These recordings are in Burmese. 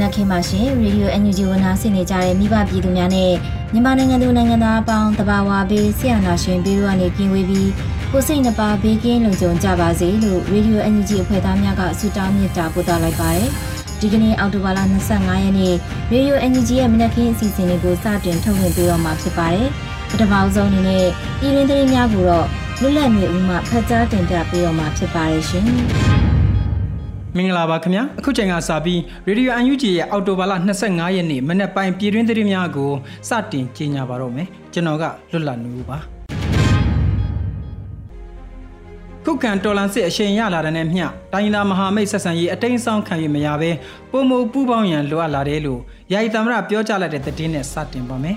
နံနက်ခင်းပါရှင်ရေဒီယို NUG ဝန်ထမ်းဆင်နေကြတဲ့မိဘပြည်သူများနဲ့မြန်မာနိုင်ငံသူနိုင်ငံသားအပေါင်းတဘာဝဘေးဆရာနာရှင်ဘေးတို့ကနေကင်းဝေးပြီးကိုစိတ်နှပါဘေးကင်းလုံခြုံကြပါစေလို့ရေဒီယို NUG အဖွဲ့သားများကဆုတောင်းမြတ်တာပို့သလိုက်ပါတယ်ဒီကနေ့အောက်တိုဘာလ25ရက်နေ့ရေဒီယို NUG ရဲ့မနက်ခင်းအစီအစဉ်လေးကိုစတင်ထုတ်လွှင့်ပေးတော့မှာဖြစ်ပါတယ်ပထမဆုံးအနေနဲ့ပြည်တွင်းသတင်းများကိုတော့လွတ်လပ်နေဦးမှဖတ်ကြားတင်ပြပေးတော့မှာဖြစ်ပါတယ်ရှင် မင်္ဂလာပါခင်ဗျာအခုချိန်ကစပြီးရေဒီယို UNG ရဲ့အော်တိုဘာလ25ရက်နေ့မနက်ပိုင်းပြည်တွင်းသတင်းများကိုစတင်ကြီးညာပါတော့မယ်ကျွန်တော်ကလွတ်လပ်နေဦးပါခုခံတော်လန်စစ်အရှိန်ရလာတဲ့နဲ့မျှတိုင်းသားမဟာမိတ်ဆက်ဆံရေးအတိမ်ဆောင်ခံရမရဘဲပုံမပူပေါင်းရန်လိုအပ်လာတယ်လို့ယာယီသမရပြောကြားလိုက်တဲ့သတင်းနဲ့စတင်ပါမယ်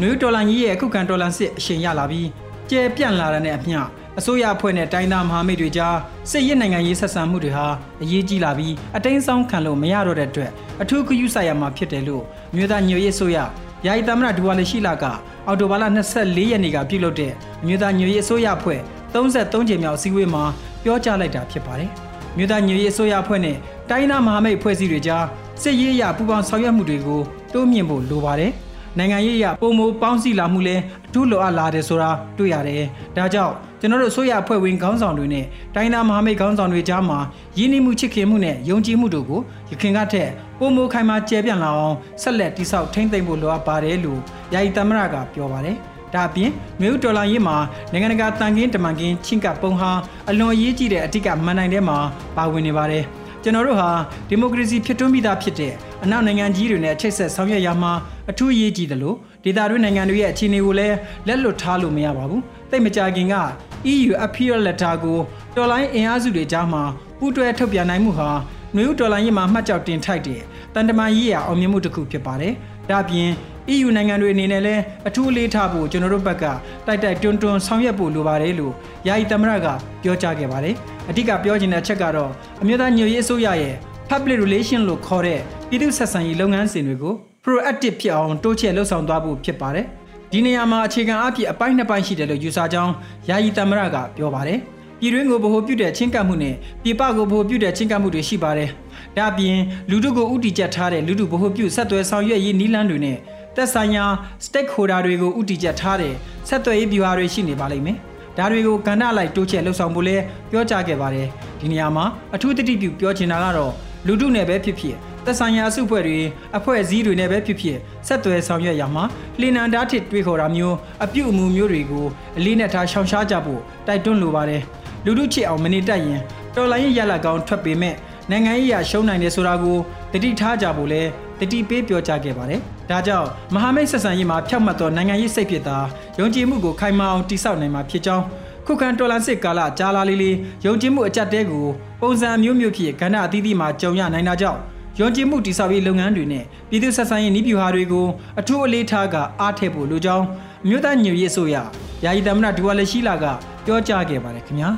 နယူးတော်လန်ကြီးရဲ့ခုခံတော်လန်စစ်အရှိန်ရလာပြီးကျယ်ပြန့်လာတဲ့နဲ့အမျှ အစိုးရအဖွဲ့နဲ့တိုင်းသားမဟာမိတ်တွေကြားစစ်ရေးနိုင်ငံရေးဆက်ဆံမှုတွေဟာအရေးကြီးလာပြီးအတိမ်းဆောင်ခံလို့မရတော့တဲ့အတွက်အထူးဂရုစိုက်ရမှာဖြစ်တယ်လို့မြို့သားညွေရေးဆိုရယာယီသမ္မတဒူဝါလရှိလာကအော်တိုဘာလ24ရက်နေ့ကပြုလုပ်တဲ့မြို့သားညွေရေးအစိုးရအဖွဲ့33ကြိမ်မြောက်အစည်းအဝေးမှာပြောကြားလိုက်တာဖြစ်ပါတယ်။မြို့သားညွေရေးအစိုးရအဖွဲ့နဲ့တိုင်းသားမဟာမိတ်အဖွဲ့အစည်းတွေကြားစစ်ရေးအရပူးပေါင်းဆောင်ရွက်မှုတွေကိုတိုးမြှင့်ဖို့လိုပါတယ်။နိုင်ငံရေးအရပုံမပေါင်းစည်းလာမှုလဲအထူးလိုအပ်လာတယ်ဆိုတာတွေ့ရတယ်။ဒါကြောင့် ကျွန်တော်တို့ဆိုရအဖွဲ့ဝင်ခေါင်းဆောင်တွေနဲ့တိုင်းသားမဟာမိတ်ခေါင်းဆောင်တွေကြားမှာရင်းနှီးမှုချစ်ခင်မှုနဲ့ယုံကြည်မှုတို့ကိုရခင်ကထက်ပုံမခိုင်မာကျယ်ပြန့်လာအောင်ဆက်လက်တိဆောက်ထိန်းသိမ်းဖို့လိုအပ်ပါတယ်လို့ယာယီသမ္မတကပြောပါတယ်။ဒါအပြင်မြို့ဒေါ်လာရေးမှာနိုင်ငံတကာတန်ခင်းတမန်ခင်းချင်းကပ်ပုံဟာအလွန်အရေးကြီးတဲ့အထက်ကမန်နိုင်တဲ့မှာပါဝင်နေပါတယ်။ကျွန်တော်တို့ဟာဒီမိုကရေစီဖြစ်ထွန်းပြီးသားဖြစ်တဲ့အနောက်နိုင်ငံကြီးတွေနဲ့ချိတ်ဆက်ဆောင်ရွက်ရမှာအထူးအရေးကြီးတယ်လို့ဒေသတွင်းနိုင်ငံတွေရဲ့အခြေအနေကိုလည်းလက်လွတ်ထားလို့မရပါဘူး။တိတ်မကြခင်က EU Appeal Letter ကိုတော်လိုင်းအင်အားစုတွေကြားမှာပူးတွဲထုတ်ပြန်နိုင်မှုဟာနွေဦးတော်လိုင်းရေးမှာမှတ်ကြောက်တင်ထိုက်တဲ့တန်တမာရေးရအောင်မြင်မှုတစ်ခုဖြစ်ပါတယ်။ဒါ့အပြင် EU နိုင်ငံတွေအနေနဲ့လည်းအထူးအလေးထားဖို့ကျွန်တော်တို့ဘက်ကတိုက်တိုက်တွန်းတွန်းဆောင်ရွက်ဖို့လိုပါတယ်လို့ယာယီသမရကပြောကြားခဲ့ပါတယ်။အဓိကပြောချင်တဲ့အချက်ကတော့အမျိုးသားညွရေးအစိုးရရဲ့ public relation လို့ခေါ်တဲ့ပြည်သူ့ဆက်ဆံရေးလုပ်ငန်းစဉ်တွေကို proactive ဖြစ်အောင်တိုးချဲ့လှုပ်ဆောင်သွားဖို့ဖြစ်ပါတယ်။ ဒီနေရာမှာအခြေခံအဖြစ်အပိုင်းနှစ်ပိုင်းရှိတယ်လို့ယူဆကြောင်းယာယီသမရကပြောပါတယ်။ပြည်တွင်းကိုဗဟိုပြုတဲ့ချင်းကပ်မှုနဲ့ပြည်ပကိုဗဟိုပြုတဲ့ချင်းကပ်မှုတွေရှိပါတယ်။ဒါ့အပြင်လူထုကိုဥတီချက်ထားတဲ့လူထုဗဟိုပြုဆက်သွယ်ဆောင်ရွက်ရေးနည်းလမ်းတွေနဲ့သက်ဆိုင်ရာ stakeholder တွေကိုဥတီချက်ထားတဲ့ဆက်သွယ်ရေးဗျူဟာတွေရှိနေပါလိမ့်မယ်။ဒါတွေကိုကဏ္ဍလိုက်တိုးချဲ့လှုပ်ဆောင်ဖို့လဲပြောကြားခဲ့ပါတယ်။ဒီနေရာမှာအထူးတတိပြုပြောချင်တာကတော့လူထုနယ်ပဲဖြစ်ဖြစ် သက်ဆိုင်ရာအစုအဖွဲ့တွေအဖွဲ့အစည်းတွေနဲ့ပဲဖြစ်ဖြစ်ဆက်သွယ်ဆောင်ရွက်ရမှာလင်းနန္တာထစ်တွေးခေါ်တာမျိုးအပြုအမူမျိုးတွေကိုအလေးနဲ့ထားရှောင်ရှားကြဖို့တိုက်တွန်းလိုပါတယ်။လူထုချစ်အောင်မနေတတ်ရင်တော်လိုင်းရရလာကောင်းထွက်ပေမဲ့နိုင်ငံရေးရရှုံးနိုင်တယ်ဆိုတာကိုတတိထားကြဖို့လဲတတိပေးပြောကြားခဲ့ပါတယ်။ဒါကြောင့်မဟာမိတ်ဆက်ဆံရေးမှာဖြောက်မှတ်သောနိုင်ငံရေးစိတ်ဖြစ်တာယုံကြည်မှုကိုခိုင်မာအောင်တည်ဆောက်နိုင်မှာဖြစ်ကြောင်းခုခံတော်လန်စစ်ကာလကြာလာလေးလေးယုံကြည်မှုအကြက်တဲကိုပုံစံမျိုးမျိုးဖြစ်ကဏ္ဍအသီးသီးမှာကြုံရနိုင်တာကြောင့် ယုံကြည်မှုတည်ဆောက်ရေးလုပ်ငန်းတွေနဲ့ပြည်သူဆက်ဆံရေးနည်းဗျူဟာတွေကိုအထူးအလေးထားကအားထည့်ဖို့လိုကြောင်းအမျိုးသားညွေရေးအစိုးရယာယီသမ္မတဒူဝါလက်ရှိလာကပြောကြားခဲ့ပါတယ်ခင်ဗျာ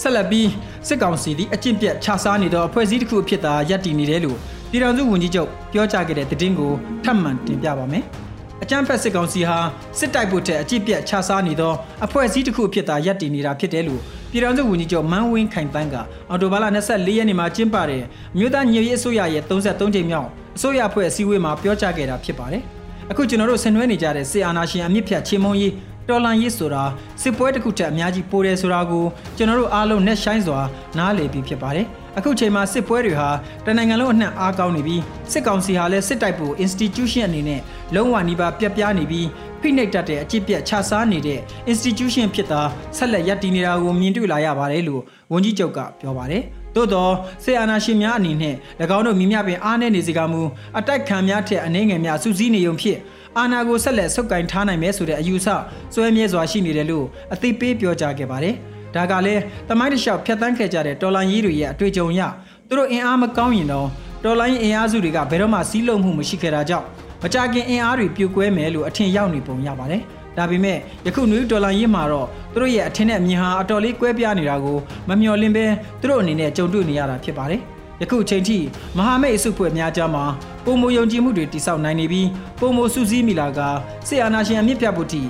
ဆက်လက်ပြီးစစ်ကောင်စီသည်အကျင့်ပြတ်ခြားစားနေသောအဖွဲ့အစည်းတစ်ခုအဖြစ်သာရပ်တည်နေတယ်လို့ပြည်ထောင်စုဝန်ကြီးချုပ်ပြောကြားခဲ့တဲ့သတင်းကိုထပ်မံတင်ပြပါမယ်။အကြမ်းဖက်စစ်ကောင်စီဟာစစ်တိုက်ဖို့တဲ့အကြည့်ပြတ်ခြားစားနေသောအဖွဲ့အစည်းတစ်ခုအဖြစ်သာရပ်တည်နေတာဖြစ်တယ်လို့ ပြည်ထောင်စုဝန်ကြီးချုပ်မန်းဝင်းခိုင်တန်းကအော်တိုဘာလ24ရက်နေ့မှာကျင်းပတဲ့မြို့သားညွေရေးအစိုးရရဲ့33ကြိမ်မြောက်အစိုးရအဖွဲ့အစည်းအဝေးမှာပြောကြားခဲ့တာဖြစ်ပါတယ်။အခုကျွန်တော်တို့ဆင်နွှဲနေကြတဲ့စစ်အာဏာရှင်အမြင့်ဖြတ်ချင်းမုံရေးတော်လန်ရေးဆိုတာစစ်ပွဲတစ်ခုထက်အများကြီးပိုတယ်ဆိုတာကိုကျွန်တော်တို့အားလုံးနဲ့ဆိုင်စွာနားလည်ပြီးဖြစ်ပါတယ်အခုချိန်မှာစစ်ပွဲတွေဟာတနိုင်ငံလုံးအနှံ့အားကောင်းနေပြီးစစ်ကောင်စီဟာလည်းစစ်တိုက်ဖို့ institution အနေနဲ့လုံးဝနီးပါးပြက်ပြားနေပြီး ဖိနှိပ်တတ်တဲ့အကြည့်ပြက်ခြားစားနေတဲ့ institution ဖြစ်တာဆက်လက်ရပ်တည်နေတာကိုမြင်တွေ့လာရပါတယ်လို့ဝန်ကြီးချုပ်ကပြောပါတယ်သို့သောဆေအာနာရှင်များအနေနဲ့၎င်းတို့မိမြပင်အားနည်းနေစေကမူအတိုက်ခံများထက်အနေငယ်များစုစည်းနေုံဖြင့်အာနာကိုဆက်လက်ဆုပ်ကင်ထားနိုင်မယ်ဆိုတဲ့အယူဆစွဲမြဲစွာရှိနေတယ်လို့အသိပေးပြောကြားခဲ့ပါတယ်။ဒါကလည်းတမိုင်းတစ်လျှောက်ဖြတ်တန်းခဲ့ကြတဲ့တော်လိုင်းကြီးတွေရဲ့အတွေ့အကြုံရသူတို့အင်အားမကောင်းရင်တော့တော်လိုင်းအင်အားစုတွေကဘယ်တော့မှစီးလုံးမှုမရှိခဲ့တာကြောင့် မကြခင်အင်အားတွေပြိုကွဲမယ်လို့အထင်ရောက်နေပုံရပါတယ်။ဒါပေမဲ့ယခုနွေဒေါ်လာရင်းမှာတော့သူတို့ရဲ့အထင်နဲ့အမြင်ဟာအတော်လေးကွဲပြားနေတာကိုမမျှော်လင့်ပဲသူတို့အနေနဲ့ကြုံတွေ့နေရတာဖြစ်ပါတယ်။ယခုအချိန်ထိမဟာမိတ်အစုဖွဲ့များကြားမှာပုံမယုံကြည်မှုတွေတိစောက်နိုင်နေပြီးပုံမစုစည်းမိလာကဆေအာနာရှင်အမြင့်ပြတ်ဖို့တီ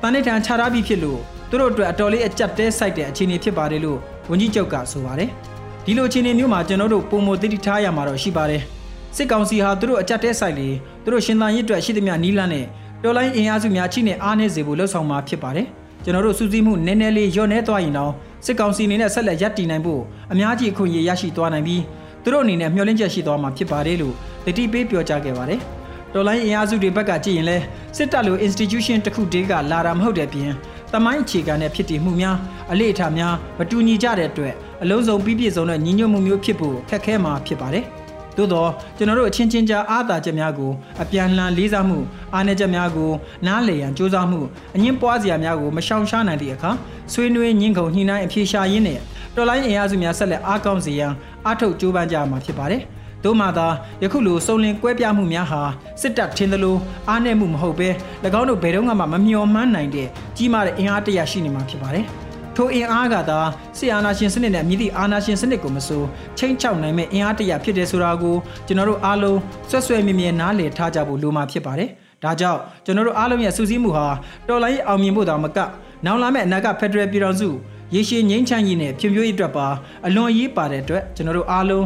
တန်နေထန်ခြားထားပြီးဖြစ်လို့သူတို့အတွက်အတော်လေးအကြက်တဲဆိုင်တဲ့အခြေအနေဖြစ်ပါတယ်လို့ဝန်ကြီးချုပ်ကဆိုပါတယ်။ဒီလိုအခြေအနေမျိုးမှာကျွန်တော်တို့ပုံမသိတိထားရမှာတော့ရှိပါတယ်။ စစ်ကောင်စီဟာသူတို့အကြက်တဲဆိုင်လေသူတို့ရှင်သန်ရေးအတွက်ရှိသမျှနီးလန်းနဲ့တော်လိုင်းအင်အားစုများချိနဲ့အားနည်းစေဖို့လှုံ့ဆော်မှာဖြစ်ပါတယ်။ကျွန်တော်တို့စူးစီးမှုနည်းနည်းလေးညှော့နေသွားရင်တော့စစ်ကောင်စီအနေနဲ့ဆက်လက်ရပ်တည်နိုင်ဖို့အများကြီးအခွင့်အရေးရရှိသွားနိုင်ပြီးသူတို့အနေနဲ့မျှော်လင့်ချက်ရှိသွားမှာဖြစ်ပါတယ်လို့တတိပေးပြောကြားခဲ့ပါတယ်။တော်လိုင်းအင်အားစုတွေဘက်ကကြည့်ရင်လဲစစ်တပ်လို institution တစ်ခုတည်းကလာတာမဟုတ်တဲ့ပြင်တမိုင်းအခြေခံတဲ့ဖြစ်တည်မှုများအလေးအထားများမတူညီကြတဲ့အတွက်အလုံးစုံပြီးပြည့်စုံတဲ့ညီညွတ်မှုမျိုးဖြစ်ဖို့ခက်ခဲမှာဖြစ်ပါတယ်။ သို့တော့ကျွန်တော်တို့အချင်းချင်းကြားအားသာချက်များကိုအပြန်လှန်လေးစားမှုအားနည်းချက်များကိုနားလည်ရန်ကြိုးစားမှုအငင်းပွားစရာများကိုမရှောင်ရှားနိုင်သည့်အခါဆွေးနွေးညှင်းခုန်ညှိနှိုင်းအပြေရှားရင်းနဲ့တော်လိုင်းအင်အားစုများဆက်လက်အားကောင်းစေရန်အားထုတ်ကြိုးပမ်းကြမှာဖြစ်ပါတယ်။သို့မှသာယခုလိုစုံလင်ကွဲပြားမှုများဟာစစ်တပ်ထင်းသလိုအားနည်းမှုမဟုတ်ဘဲ၎င်းတို့ဘယ်တော့မှမမျှော်မှန်းနိုင်တဲ့ကြီးမားတဲ့အင်အားတရရှိနေမှာဖြစ်ပါတယ်။ ထိုအင်အားကသာဆီအာနာရှင်စနစ်နဲ့မြည်သည့်အာနာရှင်စနစ်ကိုမဆိုချိန်ချောက်နိုင်မဲ့အင်အားတရဖြစ်တယ်ဆိုတာကိုကျွန်တော်တို့အားလုံးဆွဲဆွဲမြဲမြဲနားလည်ထားကြဖို့လိုမှာဖြစ်ပါတယ်။ဒါကြောင့်ကျွန်တော်တို့အားလုံးရဲ့စူးစီးမှုဟာတော်လိုင်းအောင်မြင်ဖို့တောင်မကနောင်လာမယ့်အနာဂတ်ဖက်ဒရယ်ပြည်တော်စုရေရှည်ငြိမ်းချမ်းရေးနဲ့ဖြိုးဖြိုးရေးအတွက်ပါအလွန်အရေးပါတဲ့အတွက်ကျွန်တော်တို့အားလုံး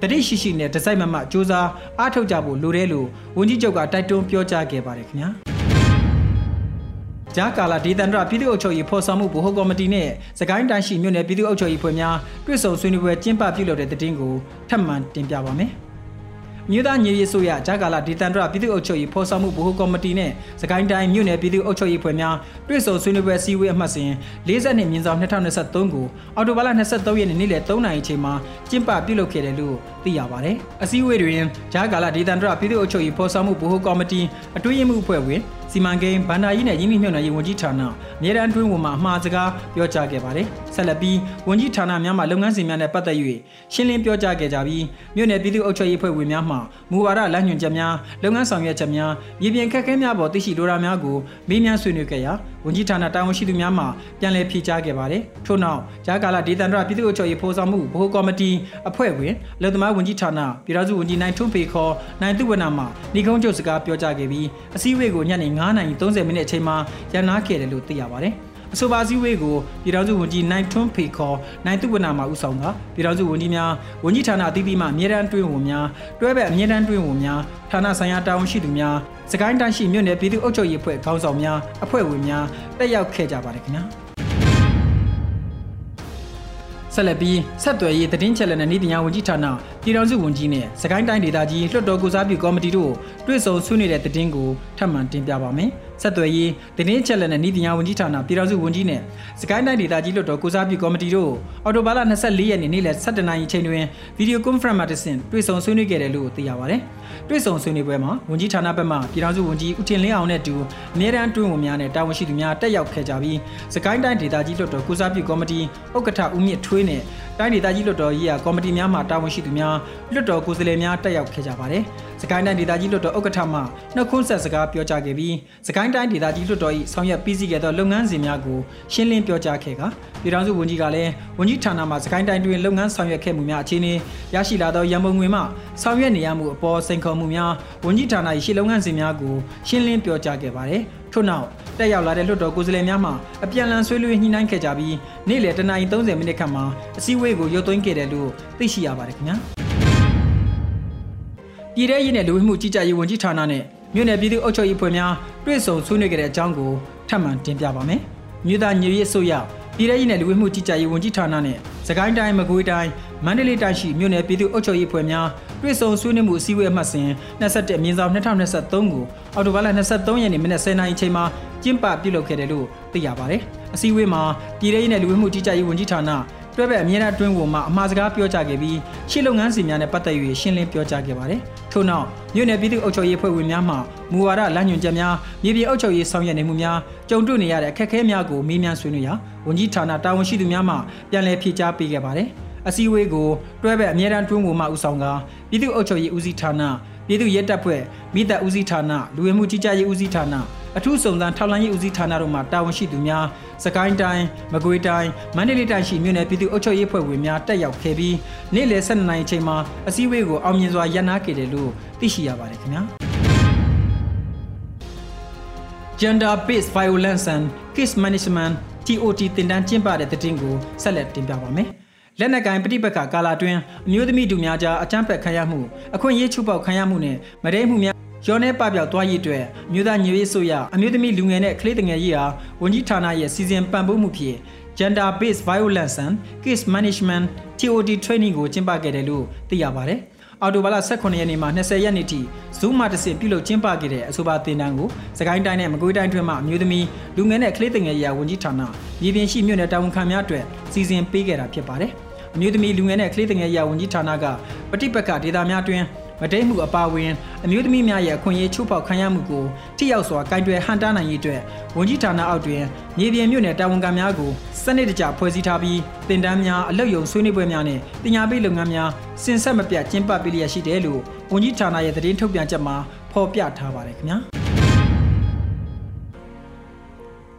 တတိရှိရှိနဲ့ဒီဇိုင်းမမစူးစမ်းအားထုတ်ကြဖို့လိုတယ်လို့ဝန်ကြီးချုပ်ကတိုက်တွန်းပြောကြားခဲ့ပါတယ်ခင်ဗျာ။ ကြားကာလာဒေသန္တရပြည်သူ့အုပ်ချုပ်ရေးဖော်ဆောင်မှုဗဟိုကော်မတီနဲ့စကိုင်းတိုင်းရှိမြို့နယ်ပြည်သူ့အုပ်ချုပ်ရေးဖွဲ့များတွေ့ဆုံဆွေးနွေးပွဲကျင်းပပြုလုပ်တဲ့တဲ့တင်ကိုထပ်မံတင်ပြပါမယ်။မြို့သားညီရေးဆိုရဂျာကာလာဒေသန္တရပြည်သူ့အုပ်ချုပ်ရေးဖော်ဆောင်မှုဗဟိုကော်မတီနဲ့စကိုင်းတိုင်းမြို့နယ်ပြည်သူ့အုပ်ချုပ်ရေးဖွဲ့များတွေ့ဆုံဆွေးနွေးပွဲစည်းဝေးအမှတ်စဉ်40နှစ်မြင်းဆောင်2023ကိုအော်တိုဘာလ23ရက်နေ့နေ့လယ်3နာရီအချိန်မှာကျင်းပပြုလုပ်ခဲ့တယ်လို့သိရပါတယ်။အစည်းအဝေးတွင်ဂျာကာလာဒေသန္တရပြည်သူ့အုပ်ချုပ်ရေးဖော်ဆောင်မှုဗဟိုကော်မတီအတွင်းရေးမှူးအဖွဲ့ဝင် စီမံကိန်းဗန္ဒာကြီးနဲ့ရင်းနှီးမြှုပ်နှံရေးဝန်ကြီးဌာနအမြဲတမ်းအတွင်းဝန်မှအမှားစကားပြောကြားခဲ့ပါတယ်။ဆက်လက်ပြီးဝန်ကြီးဌာနများမှလုပ်ငန်းစဉ်များနဲ့ပတ်သက်၍ရှင်းလင်းပြောကြားခဲ့ကြပြီးမြို့နယ်ပြည်သူ့အုပ်ချုပ်ရေးဖွဲ့ဝင်များမှမူဝါဒလမ်းညွှန်ချက်များလုပ်ငန်းဆောင်ရွက်ချက်များရည်ပြင်ခက်ခဲများပေါ်သိရှိလိုတာများကိုမေးမြန်းဆွေးနွေးခဲ့ရာဝန်ကြီးဌာနတာဝန်ရှိသူများမှပြန်လည်ဖြေကြားခဲ့ပါတယ်။ထို့နောက်ဂျာကာလာဒေသန္တရပြည်သူ့အုပ်ချုပ်ရေးဖော်ဆောင်မှုဗဟိုကော်မတီအဖွဲ့ဝင်လုံသမားဝန်ကြီးဌာနပြည်ထောင်စုဝန်ကြီးနိုင်ထွန်းဖေခေါ်နိုင်သူဝနမှဏီကုန်းချုပ်စကားပြောကြားခဲ့ပြီးအစည်းအဝေးကိုညနေ9:30မိနစ်အချိန်မှာရန်နာခဲ့တယ်လို့သိရပါတယ်။အဆိုပါစည်းဝေးကိုပြည်ထောင်စုဝန်ကြီးနိုင်ထွန်းဖေခေါ်နိုင်သူဝနာမှဦးဆောင်ကပြည်ထောင်စုဝန်ကြီးများဝန်ကြီးဌာနအသီးသီးမှအမြဲတမ်းတွင်းဝန်များတွဲဘက်အမြဲတမ်းတွင်းဝန်များဌာနဆိုင်ရာတာဝန်ရှိသူများစကိုင်းတိုင်းရှိမြို့နယ်ပြည်သူ့အုပ်ချုပ်ရေးအဖွဲ့ခေါင်းဆောင်များအဖွဲ့ဝင်များတက်ရောက်ခဲ့ကြပါတယ်ခင်ဗျာ ဆက်လက်ပြီးဆက်သွယ်ရေးသတင်းချက်လက်နဲ့ဤပညာဝန်ကြီးဌာနပြည်ထောင်စုဝန်ကြီးနဲ့စကိုင်းတိုင်းဒေသကြီးလွှတ်တော်ကိုစားပြုကော်မတီတို့တွေ့ဆုံဆွေးနွေးတဲ့သတင်းကိုထပ်မံတင်ပြပါမယ်။ ဆက်သွယ်ရေးတင်းချက်လက်နဲ့ဤပညာဝန်ကြီးဌာနပြည်ထောင်စုဝန်ကြီးနဲ့စကိုင်းတိုင်းဒေသကြီးလွှတ်တော်ကိုစားပြုကော်မတီတို့အော်တိုဘာလ24ရက်နေ့နေ့လယ်7:00နာရီချိန်တွင်ဗီဒီယိုကွန်ဖရင့်မှာတဆင့်တွေ့ဆုံဆွေးနွေးခဲ့တယ်လို့သိရပါတယ်။တွေ့ဆုံဆွေးနွေးပွဲမှာဝန်ကြီးဌာနဘက်မှပြည်ထောင်စုဝန်ကြီးဦးထင်လင်းအောင်နဲ့တူအမြဲတမ်းတွင်းဝန်များနဲ့တာဝန်ရှိသူများတက်ရောက်ခဲ့ကြပြီးစကိုင်းတိုင်းဒေသကြီးလွှတ်တော်ကိုစားပြုကော်မတီဥက္ကဋ္ဌဦးမြင့်ထွေးနဲ့ တိုင်းဒေသကြီးလွှတ်တော်ရေးရာကော်မတီများမှတာဝန်ရှိသူများလွှတ်တော်ကိုယ်စားလှယ်များတက်ရောက်ခဲ့ကြပါတယ်။စကိုင်းတိုင်းဒေသကြီးလွှတ်တော်ဥက္ကဋ္ဌမှနှုတ်ခွန်းဆက်စကားပြောကြားခဲ့ပြီးစကိုင်းတိုင်းဒေသကြီးလွှတ်တော်၏ဆောင်ရွက်ပြီးစီးခဲ့သောလုပ်ငန်းစဉ်များကိုရှင်းလင်းပြောကြားခဲ့ကာပြည်ထောင်စုဝန်ကြီးကလည်းဝန်ကြီးဌာနမှစကိုင်းတိုင်းတွင်လုပ်ငန်းဆောင်ရွက်ခဲ့မှုများအခြေအနေရရှိလာသောရန်ပုံငွေမှဆောင်ရွက်နေရမှုအပေါ်စိန်ခေါ်မှုများဝန်ကြီးဌာန၏ရှေ့လုပ်ငန်းစဉ်များကိုရှင်းလင်းပြောကြားခဲ့ပါတယ် ထို့နောက်တက်ရောက်လာတဲ့လွှတ်တော်ကိုယ်စားလှယ်များမှအပြန်အလှန်ဆွေးနွေးညှိနှိုင်းခဲ့ကြပြီးနေ့လယ်တနာရီ30မိနစ်ခန့်မှာအစည်းအဝေးကိုရုပ်သွင်းခဲ့တယ်လို့သိရှိရပါတယ်ခင်ဗျာပြည်ထရေးနဲ့လူဝင်မှုကြီးကြပ်ရေးဝန်ကြီးဌာနနဲ့မြို့နယ်ပြည်သူ့အုပ်ချုပ်ရေးဖွဲ့များတွေ့ဆုံဆွေးနွေးခဲ့တဲ့အကြောင်းကိုထပ်မံတင်ပြပါမယ်။မြို့သားညီရေးအစိုးရပြည်ထောင်စုနဲ့လူဝင်မှုကြီးကြပ်ရေးဝန်ကြီးဌာနနဲ့စကိုင်းတိုင်းမကွေးတိုင်း မန္တလေးတိုင်းရှိမြို့နယ်ပြည်သူ့အုပ်ချုပ်ရေးဖွဲ့များတွေ့ဆုံဆွေးနွေးမှုအစည်းအဝေးအမှတ်စဉ်27မြင်းဆောင်2023ကိုအောက်တိုဘာလ23ရက်နေ့မနက်10:00နာရီချိန်မှာကျင်းပပြုလုပ်ခဲ့တယ်လို့သိရပါတယ်။အစည်းအဝေးမှာပြည်ထောင်စုနဲ့လူဝင်မှုကြီးကြပ်ရေးဝန်ကြီးဌာနတွဲဘက်အမြင့်အအတွင်းကိုမှအမှားစကားပြောကြားခဲ့ပြီးရှေ့လုပ်ငန်းစဉ်များနဲ့ပတ်သက်၍ရှင်းလင်းပြောကြားခဲ့ပါတယ်။ထို့နောက်မြို့နယ်ပြည်သူ့အုပ်ချုပ်ရေးဖွဲ့ဝင်များမှမူဝါဒလမ်းညွှန်ချက်များမြေပြင်အုပ်ချုပ်ရေးဆောင်ရွက်နေမှုများကြုံတွေ့နေရတဲ့အခက်အခဲများကိုမေးမြန်းဆွေးနွေးရာဝန်ကြီးဌာနတာဝန်ရှိသူများမှပြန်လည်ဖြေကြားပေးခဲ့ပါတယ်။ အစည်းအဝေးကိုတွဲဘက်အမြဲတမ်းတွင်းကိုမှဦးဆောင်ကပြည်သူ့အုပ်ချုပ်ရေးဦးစီးဌာနပြည်သူ့ရဲတပ်ဖွဲ့မိသက်ဦးစီးဌာနလူဝင်မှုကြီးကြပ်ရေးဦးစီးဌာနအထူးစုံစမ်းထောက်လှမ်းရေးဦးစီးဌာနတို့မှတာဝန်ရှိသူများစကိုင်းတိုင်းမကွေးတိုင်းမန္တလေးတိုင်းရှိမြို့နယ်ပြည်သူ့အုပ်ချုပ်ရေးဖွဲ့ဝင်များတက်ရောက်ခဲ့ပြီးနေ့လယ်12နာရီချိန်မှာအစည်းအဝေးကိုအောင်မြင်စွာရပ်နားခဲ့တယ်လို့သိရှိရပါတယ်ခင်ဗျာ Gender Based Violence and Case Management TOT တင်တန်းကျင်းပတဲ့တဲ့တင်ကိုဆက်လက်တင်ပြပါမယ်။ လက်နက်ကင်ပဋိပက္ခကာလအတွင်းအမျိုးသမီးတို့များကြားအကြမ်းဖက်ခံရမှုအခွင့်အရေးချိုးဖောက်ခံရမှုနဲ့မဒဲမှုများရောနေပပျောက်သွားရေးအတွက်မြို့သားညွေးဆိုရအမျိုးသမီးလူငယ်နဲ့ကလေးငယ်ရေးဟာဝန်ကြီးဌာနရဲ့စီစဉ်ပံ့ပိုးမှုဖြင့် Gender Based Violence and Case Management TOT Training ကိုကျင်းပခဲ့တယ်လို့သိရပါတယ်။အော်တိုဘာလ18ရက်နေ့မှ20ရက်နေ့ထိ Zoom မှာတစ်ဆင့်ပြုလုပ်ကျင်းပခဲ့တဲ့အဆိုပါသင်တန်းကိုစကိုင်းတိုင်းနဲ့မကွေးတိုင်းတွင်မှအမျိုးသမီးလူငယ်နဲ့ကလေးငယ်ရေးဝန်ကြီးဌာနမြေပြင်ရှိမြို့နယ်တာဝန်ခံများအတွက်စီစဉ်ပေးခဲ့တာဖြစ်ပါတယ်။ အမျိုးသမီးလူငယ်နဲ့ကလေးငယ်ရေးဝန်ကြီးဌာနကပဋိပက္ခဒေသများတွင်မတိတ်မှုအပါအဝင်အမျိုးသမီးများရဲ့အခွင့်အရေးချိုးဖောက်ခံရမှုကိုထိရောက်စွာကင်တွယ်ဟန်တားနိုင်ရေးအတွက်ဝန်ကြီးဌာနအောက်တွင်မြေပြင်မြို့နယ်တာဝန်ခံများကိုစနစ်တကျဖွဲ့စည်းထားပြီးတင်ဒန်းများအလုပ်ယုံဆွေးနွေးပွဲများနဲ့ပညာပေးလုပ်ငန်းများစင်ဆက်မပြတ်ကျင်းပပေးလျက်ရှိတယ်လို့ဝန်ကြီးဌာနရဲ့သတင်းထုတ်ပြန်ချက်မှာဖော်ပြထားပါတယ်ခင်ဗျာ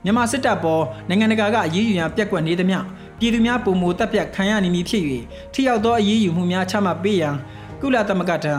မြန်မာစစ်တပ်ပေါ်နိုင်ငံတကာကအရေးယူရန်ပြက်ကွက်နေသမျှ ပြည်သူများပုံမူတပ်ပြတ်ခံရနေမည်ဖြစ်၍ထိရောက်သောအရေးယူမှုများချမှတ်ပေးရန်ကုလသမဂ္ဂထံ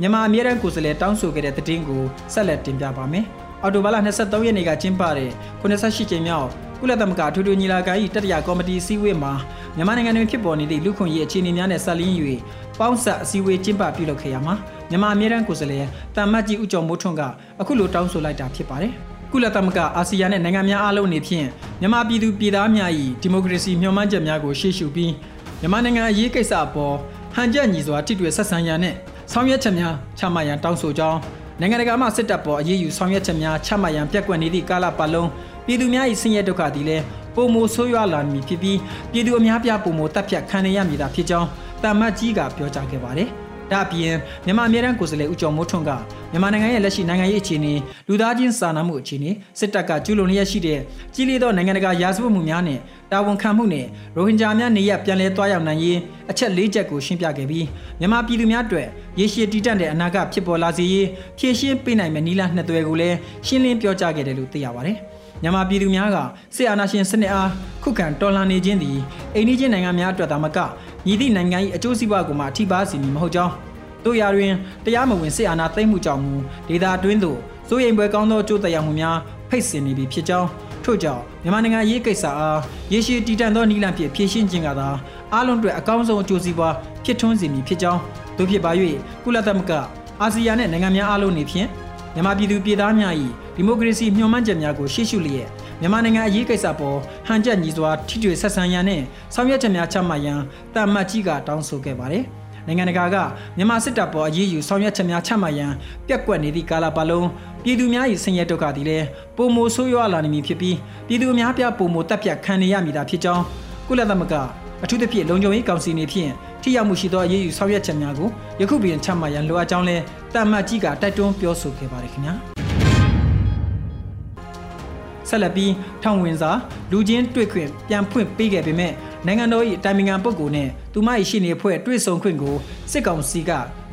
မြန်မာအမြဲတမ်းကိုယ်စားလှယ်တောင်းဆိုခဲ့တဲ့သတင်းကိုဆက်လက်တင်ပြပါမယ်။အော်တိုဘာလ23ရက်နေ့ကကျင်းပတဲ့98ကြိမ်မြောက်ကုလသမဂ္ဂထူးထူးညီလာခံ၏တတိယကော်မတီအစည်းအဝေးမှာမြန်မာနိုင်ငံတွင်ဖြစ်ပေါ်နေသည့်လူခွင့်ရေးအခြေအနေများနဲ့ဆက်လင်း၍ပေါင်းဆက်အစည်းအဝေးကျင်းပပြုလုပ်ခဲ့ရမှာမြန်မာအမြဲတမ်းကိုယ်စားလှယ်တမ်မတ်ကြီးဦးကျော်မိုးထွန်းကအခုလိုတောင်းဆိုလိုက်တာဖြစ်ပါတယ်။ ကုလသမဂ္ဂအာဆီယံနဲ့နိုင်ငံများအားလုံးအနေဖြင့်မြန်မာပြည်သူပြည်သားများ၏ဒီမိုကရေစီမျှော်မှန်းချက်များကိုရှေ့ရှုပြီးမြန်မာနိုင်ငံအရေးကိစ္စအပေါ်ဟန်ချက်ညီစွာထိတွေ့ဆက်ဆံရန်နဲ့ဆောင်ရွက်ချက်များချမှတ်ရန်တောင်းဆိုကြောင်းနိုင်ငံတကာမှစစ်တပ်ပေါ်အရေးယူဆောင်ရွက်ချက်များချမှတ်ရန်ပြက်ကွက်နေသည့်ကာလပတ်လုံးပြည်သူများ၏ဆင်းရဲဒုက္ခသည်လည်းပုံမိုဆိုးရွားလာမည်ဖြစ်ပြီးပြည်သူအများပြားပုံမိုတပ်ဖြတ်ခံရမည်သာဖြစ်ကြောင်းတာမတ်ကြီးကပြောကြားခဲ့ပါတယ်။ ဒါအပြင်မြန်မာအမြဲတမ်းကိုယ်စားလှယ်ဦးကျော်မိုးထွန်းကမြန်မာနိုင်ငံရဲ့လက်ရှိနိုင်ငံရေးအခြေအနေလူသားချင်းစာနာမှုအခြေအနေစစ်တပ်ကကျူးလွန်လျက်ရှိတဲ့ကြီးလေးသောနိုင်ငံတကာရာဇဝတ်မှုများနဲ့တာဝန်ခံမှုနဲ့ရိုဟင်ဂျာများနေရပြန်လည်သွားရောက်နိုင်ရေးအချက်၄ချက်ကိုရှင်းပြခဲ့ပြီးမြန်မာပြည်သူများအတွက်ရေရှည်တည်တံ့တဲ့အနာဂတ်ဖြစ်ပေါ်လာစေရေးဖြည့်ရှင်းပေးနိုင်မယ့်နည်းလမ်းနှစ်သွယ်ကိုလည်းရှင်းလင်းပြောကြားခဲ့တယ်လို့သိရပါတယ်။ မြန်မာပြည်သူများကစစ်အာဏာရှင်စနစ်အားခုခံတော်လှန်နေခြင်းသည်အိန္ဒိချင်းနိုင်ငံများအတွက်သာမကညီသည့်နိုင်ငံ၏အကျိုးစီးပွားကိုမှထိပါစေမည်မဟုတ်ကြောင်းတို့ရာတွင်တရားမဝင်စစ်အာဏာသိမ်းမှုကြောင့်မူဒေတာတွင်းသို့စိုးရိမ်ပွဲကောင်းသောအကျိုးသက်ရောက်မှုများဖိတ်ဆင်နေပြီဖြစ်ကြောင်းထို့ကြောင့်မြန်မာနိုင်ငံရေးကိစ္စအားရေရှည်တည်တံ့သောနည်းလမ်းဖြင့်ဖြည့်ရှင်းခြင်းကသာအားလုံးအတွက်အကောင်းဆုံးအကျိုးစီးပွားဖြစ်ထွန်းစေမည်ဖြစ်ကြောင်းတို့ဖြစ်ပါ၍ကုလသမဂ္ဂအာဆီယံနှင့်နိုင်ငံများအားလုံးနေဖြင့် မြန်မာပြည်သူပြည်သားများ၏ဒီမိုကရေစီမျှော်မှန်းချက်များကိုရှေ့ရှုလျက်မြန်မာနိုင်ငံအရေးကိစ္စပေါ်ဟန်ချက်ညီစွာထိတွေ့ဆက်ဆံရန်နဲ့ဆောင်ရွက်ချက်များချမှတ်ရန်တာမတ်ကြီးကတောင်းဆိုခဲ့ပါတယ်။နိုင်ငံတကာကမြန်မာစစ်တပ်ပေါ်အရေးယူဆောင်ရွက်ချက်များချမှတ်ရန်ပြက်ကွက်နေသည့်ကာလပတ်လုံးပြည်သူများ၏ဆင်းရဲဒုက္ခသည်လည်းပုံမိုဆိုးရွားလာနေမည်ဖြစ်ပြီးပြည်သူအများပြပုံမိုတက်ပြတ်ခံနေရမည်သာဖြစ်ကြောင်းကုလသမဂ္ဂ အထူးသဖြင့်လုံခြုံရေးကောင်စီနေဖြင့်ထိရောက်မှုရှိသောအရေးယူဆောင်ရွက်ချက်များကိုယခုပြင်ချမှတ်ရန်လိုအပ်ကြောင်းလဲတာမတ်ကြီးကတိုက်တွန်းပြောဆိုခဲ့ပါတယ်ခင်ဗျာ။ဆက်လက်ပြီးထောင်ဝင်စာလူချင်းတွေ့ခွင့်ပြန်ဖွင့်ပေးခဲ့ပေမဲ့နိုင်ငံတော်၏တိုင်ပင်ခံပုဂ္ဂိုလ်နဲ့သူမ၏ရှေ့နေဖွဲ့တွေ့ဆုံခွင့်ကိုစစ်ကောင်စီက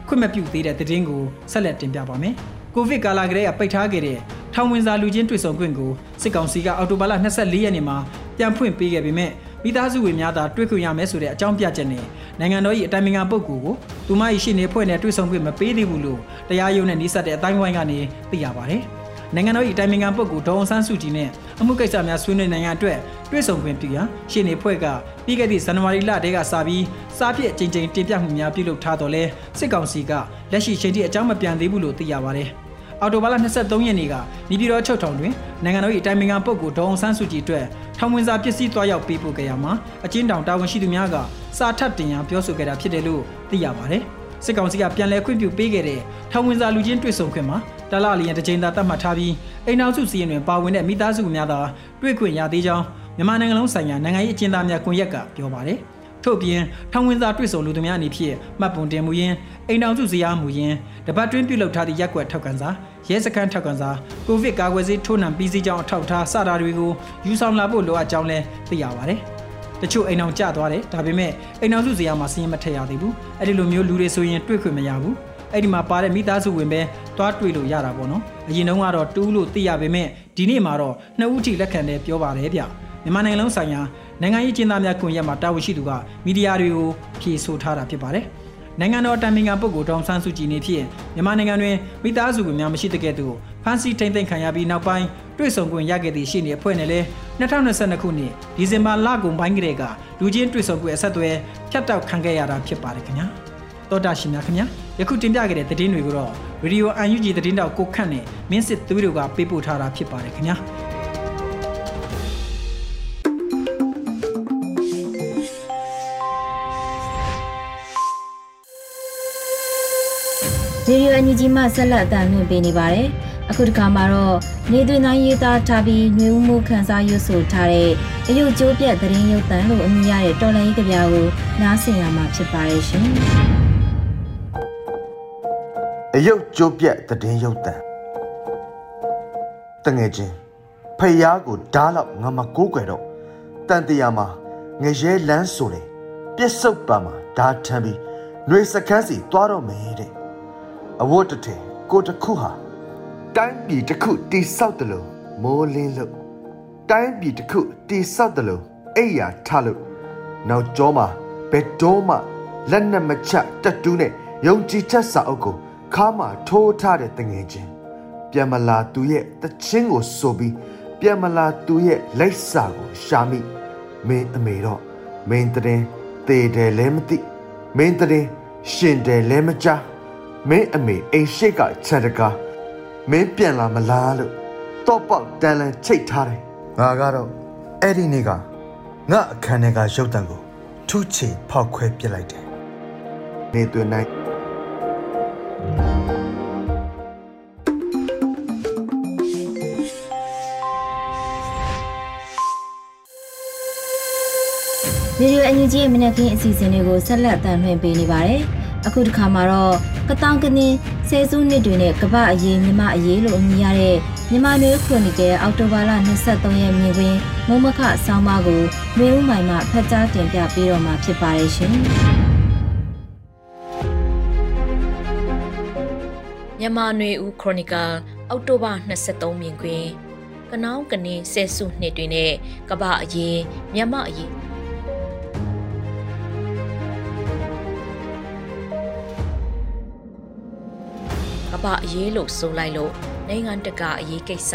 ခွင့်မပြုသေးတဲ့သတင်းကိုဆက်လက်တင်ပြပါမယ်။ကိုဗစ်ကာလကလေးကပိတ်ထားခဲ့တဲ့ထောင်ဝင်စာလူချင်းတွေ့ဆုံခွင့်ကိုစစ်ကောင်စီကအော်တိုဘာလ24ရက်နေ့မှာပြန်ဖွင့်ပေးခဲ့ပေမဲ့ မိသားစုဝင်များသာတွေ့ခွင့်ရမယ်ဆိုတဲ့အကြောင်းပြချက်နဲ့နိုင်ငံတော်၏အတိုင်ပင်ခံပုဂ္ဂိုလ်ကိုသူမ၏ရှေ့နေဖွဲ့နဲ့တွေ့ဆုံခွင့်မပေးသေးဘူးလို့တရားရုံးနဲ့နှိစက်တဲ့အတိုင်းဝိုင်းကနေသိရပါတယ်။နိုင်ငံတော်၏တိုင်ပင်ခံပုဂ္ဂိုလ်ဒေါအောင်ဆန်းစုကြည်နဲ့အမှုကိစ္စများဆွေးနွေးနိုင်ငံအတွက်တွေ့ဆုံခွင့်ပြုရန်ရှင်းနေဖွဲ့ကပြီးခဲ့သည့်ဇန်နဝါရီလတည်းကစပြီးစားပြည့်အကြိမ်ကြိမ်တင်ပြမှုများပြုလုပ်ထားတော့လဲစစ်ကောင်စီကလက်ရှိချိန်ထိအကြောင်းမပြန်သေးဘူးလို့သိရပါတယ်။ အအော်တိုဘာလ23ရက်နေ့ကနေပြည်တော်ချုပ်ထောင်တွင်နိုင်ငံတော်၏အတိုင်ပင်ခံပုဂ္ဂိုလ်ဒေါအောင်ဆန်းစုကြည်အတွက်ထောင်ဝင်စာပစ္စည်းသွားရောက်ပေးပို့ခဲ့ရမှာအကျဉ်းတောင်တာဝန်ရှိသူများကစာထပ်တင်ရန်ပြောဆိုခဲ့တာဖြစ်တယ်လို့သိရပါတယ်။စစ်ကောင်စီကပြန်လည်ခွင့်ပြုပေးခဲ့တဲ့ထောင်ဝင်စာလူချင်းတွေ့ဆုံခွင့်မှာတလလီယံတစ်ကြိမ်သာသတ်မှတ်ထားပြီးအိမ်နောက်စုစီရင်တွင်ပါဝင်တဲ့မိသားစုများသာတွေ့ခွင့်ရသေးကြောင်းမြန်မာနိုင်ငံလုံးဆိုင်ရာနိုင်ငံရေးအကျဉ်းသားများကွန်ရက်ကပြောပါတယ်။ထို့ပြင်ထောင်ဝင်စာတွေ့ဆုံလူသူများအနေဖြင့်မှတ်ပုံတင်မှုရင်းအိမ်တော်စုဇယားမှုရင်းတပတ်တွင်းပြုလုပ်ထားသည့်ရက်ွက်ထောက်ကန်စာ ရဲစခန်းထောက်ကန်စာကိုဗစ်ကာကွယ်ဆေးထိုးနှံပြီးစီးကြောင်းအထောက်ထားစတာတွေကိုယူဆောင်လာဖို့လိုအပ်ကြောင်းလည်းသိရပါတယ်တချို့အိမ်အောင်ကျသွားတယ်ဒါပေမဲ့အိမ်အောင်စုဇယားမှာစီးရင်မထည့်ရသေးဘူးအဲ့ဒီလိုမျိုးလူတွေဆိုရင်တွေ့ခွင့်မရဘူးအဲ့ဒီမှာပါတဲ့မိသားစုဝင်ပဲတွားတွေ့လို့ရတာပေါ့နော်အရင်တုန်းကတော့တူးလို့သိရပေမဲ့ဒီနေ့မှာတော့နှစ်ဦးထိလက်ခံတယ်ပြောပါတယ်ဗျမြန်မာနိုင်ငံလုံးဆိုင်ရာနိုင်ငံရေးကျင်းသားများကွန်ရက်မှာတာဝန်ရှိသူကမီဒီယာတွေကိုဖြေဆိုထားတာဖြစ်ပါတယ်။ နိုင်ငံတော်တိုင်ပင်ခံပုဂ္ဂိုလ်ဒေါန်ဆန်းစုကြည်နေဖြင့်မြန်မာနိုင်ငံတွင်မိသားစုဝင်များမရှိတဲ့ကဲ့သို့ဖမ်းဆီးထိန်သိမ်းခံရပြီးနောက်ပိုင်းတွေ့ဆုံခွင့်ရခဲ့သည့်ရှေ့နေအဖွဲ့နဲ့လည်း2022ခုနှစ်ဒီဇင်ဘာလကုန်ပိုင်းကတည်းကလူချင်းတွေ့ဆုံခွင့်အဆက်အသွယ်ဖြတ်တောက်ခံခဲ့ရတာဖြစ်ပါတယ်ခင်ဗျာ။တောတာရှင်များခင်ဗျာယခုတင်ပြခဲ့တဲ့သတင်းတွေကိုတော့ Radio UNG သတင်းတောက်ကိုခန့်နဲ့မင်းစစ်သွေးတို့ကပေးပို့ထားတာဖြစ်ပါတယ်ခင်ဗျာ။ ရေဒီယိုအန်ယူဂျီမှဆက်လက်အသံလွှင့်ပေးနေပါတယ်။အခုတစ်ခါမှာတော့နေသွင်းတိုင်းရေးသားထားပြီးညွှန်မှုခန်းစားရွတ်ဆိုထားတဲ့အယုတ်ကျိုးပြတ်သတင်းရုပ်သံလို့အမည်ရတဲ့တော်လိုင်းကြီးကြပြကိုနားဆင်ရမှာဖြစ်ပါရဲ့ရှင်။အယုတ်ကျိုးပြတ်သတင်းရုပ်သံတငယ်ချင်းဖယားကိုဓားလောက်ငါမကိုးကွယ်တော့တန်တရာမှာငရဲလန်းဆိုတယ်ပြက်စုတ်ပါမှာဓားထမ်းပြီးနှွေစကန်းစီသွားတော့မယ်တဲ့ အဝတ်တထဲကိုတခုဟာတိုင်းပြည်တစ်ခုတိဆောက်တယ်လို့မိုးလင်းလို့တိုင်းပြည်တစ်ခုတိဆောက်တယ်လို့အိယာထားလို့နောက်ကျောမှာဘယ်တော့မှလက်နက်မချတက်တူးနဲ့ယုံကြည်ချက်စာအုပ်ကိုခါမှထိုးထားတဲ့တငယ်ချင်းပြန်မလာသူရဲ့တချင်းကိုဆိုပြီးပြန်မလာသူရဲ့လက်စာကိုရှာမိမင်းအမေတော့မင်းတရင်တေတယ်လည်းမသိမင်းတရင်ရှင်တယ်လည်းမကြား မင်းအမေအိမ်ရှိကချက်တကားမင်းပြန်လာမလားလို့တော့ပေါက်တန်လန်ချိတ်ထားတယ်ငါကတော့အဲ့ဒီနေ့ကငါအခန်းထဲကရုပ်တံကိုထုချေဖောက်ခွဲပစ်လိုက်တယ်နေသွင်းနိုင်ရေဒီယိုအန်ယူဂျီရဲ့မနက်ခင်းအစီအစဉ်တွေကိုဆက်လက်အသံလွှင့်ပေးနေပါတယ်။ အခုတစ်ခါမှာတော့ကတောင်ကနင်းဆယ်စုနှစ်တွေနဲ့ကပ္ပအရေးမြမအရေးလို့အမည်ရတဲ့မြမမျိုးခရိုနီကယ်အောက်တိုဘာလ23ရက်မြင်ကွင်းမုံမခဆောင်းပါးကိုမျိုးဦးမိုင်မှဖတ်ကြားတင်ပြပေးတော့မှာဖြစ်ပါတယ်ရှင်မြန်မာနွေဦးခရိုနီကယ်အောက်တိုဘာ23မြင်ကွင်းကနောင်းကနေဆယ်စုနှစ်တွေနဲ့ကပ္ပအရေးမြမအရေး ပအရေးလို့ဆိုလိုက်လို့နိုင်ငံတကာအရေးကိစ္စ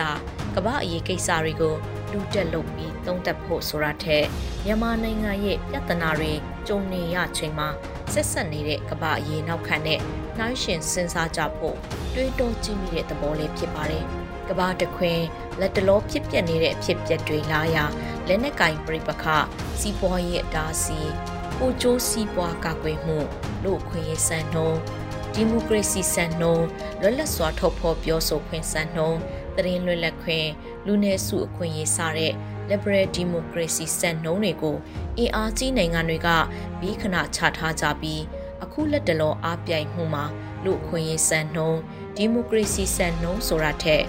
ကမ္ဘာအရေးကိစ္စတွေကိုလူတက်လုပ်ပြီးသုံးသပ်ဖို့ဆိုတာထက်မြန်မာနိုင်ငံရဲ့ပြဿနာတွေကြုံနေရချိန်မှာဆက်ဆက်နေတဲ့ကမ္ဘာအရေးနောက်ခံတဲ့နှိုင်းရှင်စဉ်းစားကြဖို့တွေးတောကြည့်မိတဲ့သဘောလေးဖြစ်ပါတယ်။ကမ္ဘာတခွင်လက်တလောဖြစ်ပျက်နေတဲ့အဖြစ်ပျက်တွေလာရလက်နက်ကင်ပြိပခစီးပွားရေးအတားအဆီးကိုကျိုးစီးပွားကာကွယ်မှုလို့ခွင့်ရစံနှုံး ဒီမိုကရေစီစံနှုန်းလွတ်လပ်စွာထုတ်ဖော်ပြောဆိုခွင့်စံနှုန်းသတင်းလွတ်လပ်ခွင့်လူနည်းစုအခွင့်အရေးစတဲ့ liberal democracy စံနှုန်းတွေကိုအင်အားကြီးနိုင်ငံတွေကဘီခဏချထားကြပြီးအခုလက်တလောအားပြိုင်မှုမှာလူအခွင့်အရေးစံနှုန်းဒီမိုကရေစီစံနှုန်းဆိုတာထက်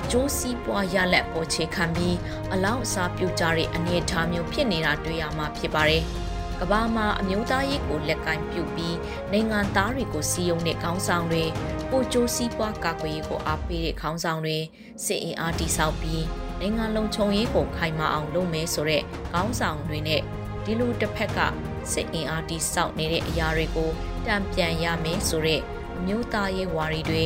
အကျိုးစီးပွားရလက်ပေါ်ချေခံပြီးအလောက်အစားပြုကြတဲ့အနေအထားမျိုးဖြစ်နေတာတွေ့ရမှာဖြစ်ပါတယ်။ ကဘာမှာအမျိုးသားရေးကိုလက်ကင်ပြုပြီးနိုင်ငံသားတွေကိုစီယုံတဲ့ခေါင်းဆောင်တွေပိုကျိုးစည်းပွားကာကွယ်ရေးကိုအားပေးတဲ့ခေါင်းဆောင်တွေစစ်အင်အားတိစောက်ပြီးနိုင်ငံလုံးခြုံရေးကိုခိုင်မာအောင်လုပ်မယ်ဆိုတဲ့ခေါင်းဆောင်တွေနဲ့ဒီလိုတစ်ဖက်ကစစ်အင်အားတိစောက်နေတဲ့အရာတွေကိုတံပြန်ရမယ်ဆိုတဲ့အမျိုးသားရေးဝါရီတွေ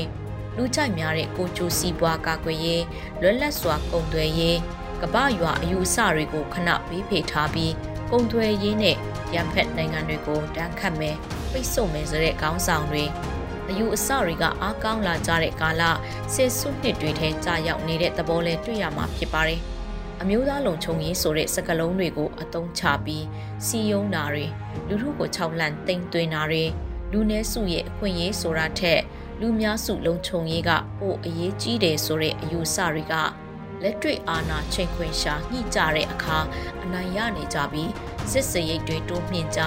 လူကြိုက်များတဲ့ကိုကျိုးစည်းပွားကာကွယ်ရေးလွတ်လပ်စွာကုန်သွယ်ရေးကပရွာအယူအဆတွေကိုခဏပေးဖေထားပြီး ကုန်သွယ်ရေးနဲ့ရန်ဖက်နိုင်ငံတွေကိုတန်းခတ်မယ်ပိတ်ဆို့မယ်ဆိုတဲ့ခေါင်းဆောင်တွေအယူအဆတွေကအားကောင်းလာကြတဲ့ကာလဆယ်စုနှစ်တွေထဲကြာရောက်နေတဲ့သဘောလဲတွေ့ရမှာဖြစ်ပါတယ်။အမျိုးသားလုံခြုံရေးဆိုတဲ့စကားလုံးတွေကိုအသုံးချပြီးစီယုံတာတွေလူထုကိုခြောက်လန့်တိမ်သွင်းတာတွေလူနည်းစုရဲ့အခွင့်အရေးဆိုတာထက်လူများစုလုံခြုံရေးကပိုအရေးကြီးတယ်ဆိုတဲ့အယူဆတွေက လက်တွေ့အာဏာချိန်ခွင်ရှာညှိကြတဲ့အခါအနိုင်ရနေကြပြီးစစ်စရိတ်တွေတိုးမြင့်ကြ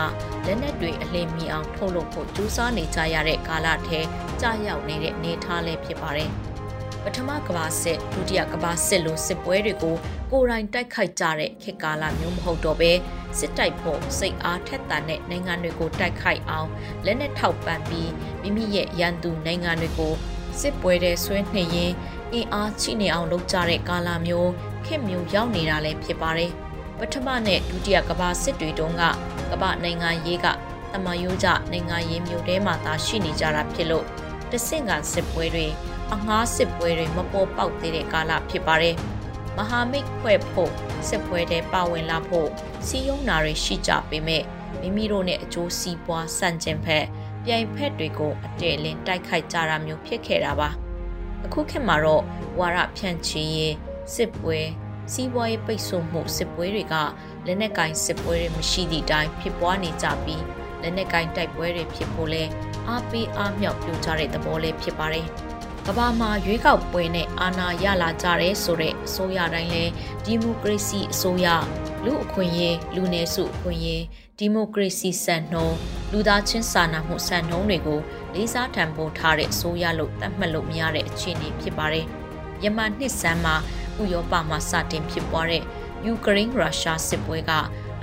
လက်နက်တွေအလင်းမီအောင်ထုတ်လုပ်ဖို့ကြိုးစားနေကြရတဲ့ကာလထဲကြာရောက်နေတဲ့အနေအထားလည်းဖြစ်ပါတယ်ပထမကမ္ဘာစစ်ဒုတိယကမ္ဘာစစ်လိုစစ်ပွဲတွေကိုကိုယ်တိုင်တိုက်ခိုက်ကြတဲ့ခေတ်ကာလမျိုးမဟုတ်တော့ဘဲစစ်တိုက်ဖို့စိတ်အားထက်သန်တဲ့နိုင်ငံတွေကိုတိုက်ခိုက်အောင်လက်နက်ထောက်ပံ့ပြီးမိမိရဲ့ရန်သူနိုင်ငံတွေကိုစစ်ပွဲတဲ့ဆွဲနှိမ်ရင် အင်အားချိနေအောင်လုပ်ကြတဲ့ကာလမျိုးခေတ်မျိုးရောက်နေတာလည်းဖြစ်ပါတယ်။ပထမနဲ့ဒုတိယကမ္ဘာစစ်တွေတုန်းကကမ္ဘာနိုင်ငံရေးကတမယိုးကြနိုင်ငံရေးမျိုးတဲမှာသာရှိနေကြတာဖြစ်လို့တဆင့်ကစစ်ပွဲတွေအငှားစစ်ပွဲတွေမပေါ်ပေါက်သေးတဲ့ကာလဖြစ်ပါတယ်။မဟာမိတ်ဖွဲ့ဖို့စစ်ပွဲတွေပါဝင်လာဖို့စီယုံနာတွေရှိကြပေမဲ့မိမိတို့နဲ့အကျိုးစီးပွားဆန့်ကျင်ဖက်ပြိုင်ဖက်တွေကိုအတဲလင်းတိုက်ခိုက်ကြတာမျိုးဖြစ်ခဲ့တာပါ အခုခေတ်မှာတော့ဝါရဖြန့်ချီရေးစစ်ပွဲစီးပွားရေးပိတ်ဆို့မှုစစ်ပွဲတွေကလက်နက်ကင်စစ်ပွဲတွေမရှိသည့်အတိုင်းဖြစ်ပွားနေကြပြီးလက်နက်ကင်တိုက်ပွဲတွေဖြစ်ဖို့လဲအားပေးအားမြောက်ပြုကြတဲ့သဘောလေးဖြစ်ပါတယ်ကဘာမှာရွေးကောက်ပွဲနဲ့အာဏာရလာကြတဲ့ဆိုတဲ့အစိုးရတိုင်းလဲဒီမိုကရေစီအစိုးရလူအခွင့်အရေးလူနည်းစုအခွင့်အရေးဒီမိုကရေစီစံနှုန်းလူသားချင်းစာနာမှုစံနှုန်းတွေကို လေးစားထံပိုးထားတဲ့အစိုးရလို့သတ်မှတ်လို့မရတဲ့အခြေအနေဖြစ်ပါတယ်။ယမန်နှစ်ဆန်းမှာဥရောပမှာစတင်ဖြစ်ပွားတဲ့ယူကရိန်းရုရှားစစ်ပွဲက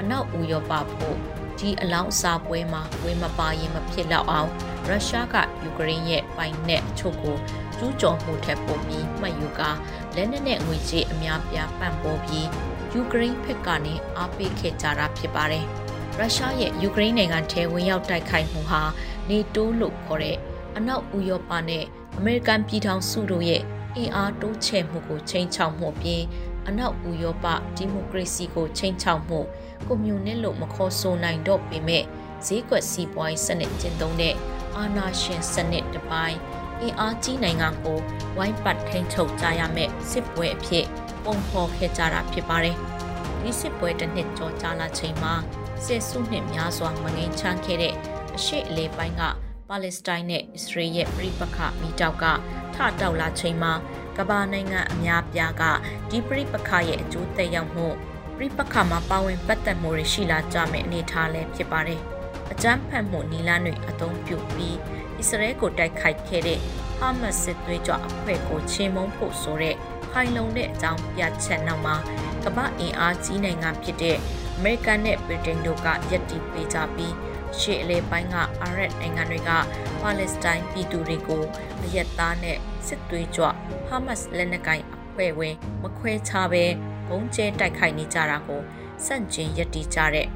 အနောက်ဥရောပဖို့ဒီအလောင်းအစာပွဲမှာဝေမပါရင်မဖြစ်တော့အောင်ရုရှားကယူကရိန်းရဲ့ပိုင်နက်အချို့ကိုကျူးကျော်မှုထက်ပိုပြီးမှတ်ယူကလက်နက်နဲ့ငွေကြေးအများပြားပံ့ပိုးပြီးယူကရိန်းဘက်ကနေအားပေးခဲ့ကြတာဖြစ်ပါတယ်။ရုရှားရဲ့ယူကရိန်းနိုင်ငံထဲဝင်ရောက်တိုက်ခိုက်မှုဟာ နေတိုးလို့ခေါ်တဲ့အနောက်ဥရောပနဲ့အမေရိကန်ပြည်ထောင်စုတို့ရဲ့အင်အားတိုးချဲ့မှုကိုချိန်ချောက်မှုပြင်အနောက်ဥရောပဒီမိုကရေစီကိုချိန်ချောက်မှုကွန်မြူနစ်လို့မခေါ်ဆိုနိုင်တော့ပေမဲ့ဈေးကွက်စီးပွားရေးစနစ်ကျင့်သုံးတဲ့အာဏာရှင်စနစ်တစ်ပိုင်းအင်အားကြီးနိုင်ငံကိုဝိုင်းပတ်ထိန်ချုပ်ကြရမယ့်စစ်ပွဲအဖြစ်ပုံဖော်ခဲ့ကြတာဖြစ်ပါတယ်။ဒီစစ်ပွဲတစ်နှစ်ကျော်ကြာလာချိန်မှာဆယ်စုနှစ်များစွာမငိမ့်ချမ်းခဲ့တဲ့ အရှိအလေးပိုင်းကပါလက်စတိုင်းနဲ့အစ္စရေးရဲ့ပြိပခမိတောက်ကထတောက်လာချိန်မှာကမ္ဘာနိုင်ငံအများပြားကဒီပြိပခရဲ့အကျိုးသက်ရောက်မှုပြိပခမှာပါဝင်ပတ်သက်မှုတွေရှိလာကြမယ့်အနေအထားလည်းဖြစ်ပါတယ်။အကြမ်းဖက်မှုနီလာတွေအသုံးပြုပြီးအစ္စရေးကိုတိုက်ခိုက်ခဲ့တဲ့ဟာမတ်စစ်သွေးကြွအဖွဲ့ကိုချေမှုန်းဖို့ဆိုတဲ့ခိုင်လုံတဲ့အကြောင်းပြချက်နောက်မှာကမ္ဘာအင်အားကြီးနိုင်ငံဖြစ်တဲ့အမေရိကန်နဲ့ဗြိတိန်တို့ကယက်တီပေးကြပြီး ရှေ့အလဲပိုင်းကအာရပ်နိုင်ငံတွေကပါလက်စတိုင်းပြည်သူတွေကိုအယက်သားနဲ့စစ်သွေးကြွဟာမတ်လက်နက်ကိုင်အဖွဲ့ဝင်မခွဲခြားပဲဘုံကျဲတိုက်ခိုက်နေကြတာကိုစန့်ကျင်ယက်တီကြတဲ့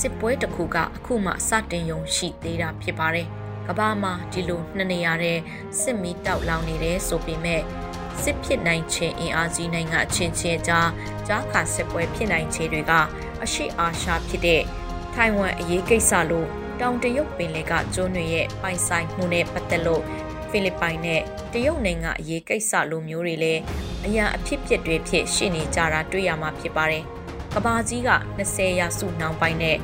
စစ်ပွဲတစ်ခုကအခုမှစတင်ယုံရှိသေးတာဖြစ်ပါတယ်။ကမ္ဘာမှာဒီလိုနှစ်နေရာတဲ့စစ်မီးတောက်လောင်နေတယ်ဆိုပေမဲ့စစ်ဖြစ်နိုင်ခြင်းအင်အားကြီးနိုင်ငံအချင်းချင်းကြားကြားခါစစ်ပွဲဖြစ်နိုင်ခြေတွေကအရှိအာရှဖြစ်တဲ့ ထိုင်ဝမ်အရေးကိစ္စလို့တောင်တရုတ်ပင်လယ်ကကျွန်းတွေရဲ့ပိုင်ဆိုင်မှုနဲ့ပတ်သက်လို့ဖိလစ်ပိုင်နဲ့တရုတ်နိုင်ငံအရေးကိစ္စလိုမျိုးတွေလည်းအရာအဖြစ်ဖြစ်တွေဖြစ်ရှိနေကြတာတွေ့ရမှာဖြစ်ပါတယ်။ကဘာကြီးက20ရာစုနှောင်းပိုင်းနဲ့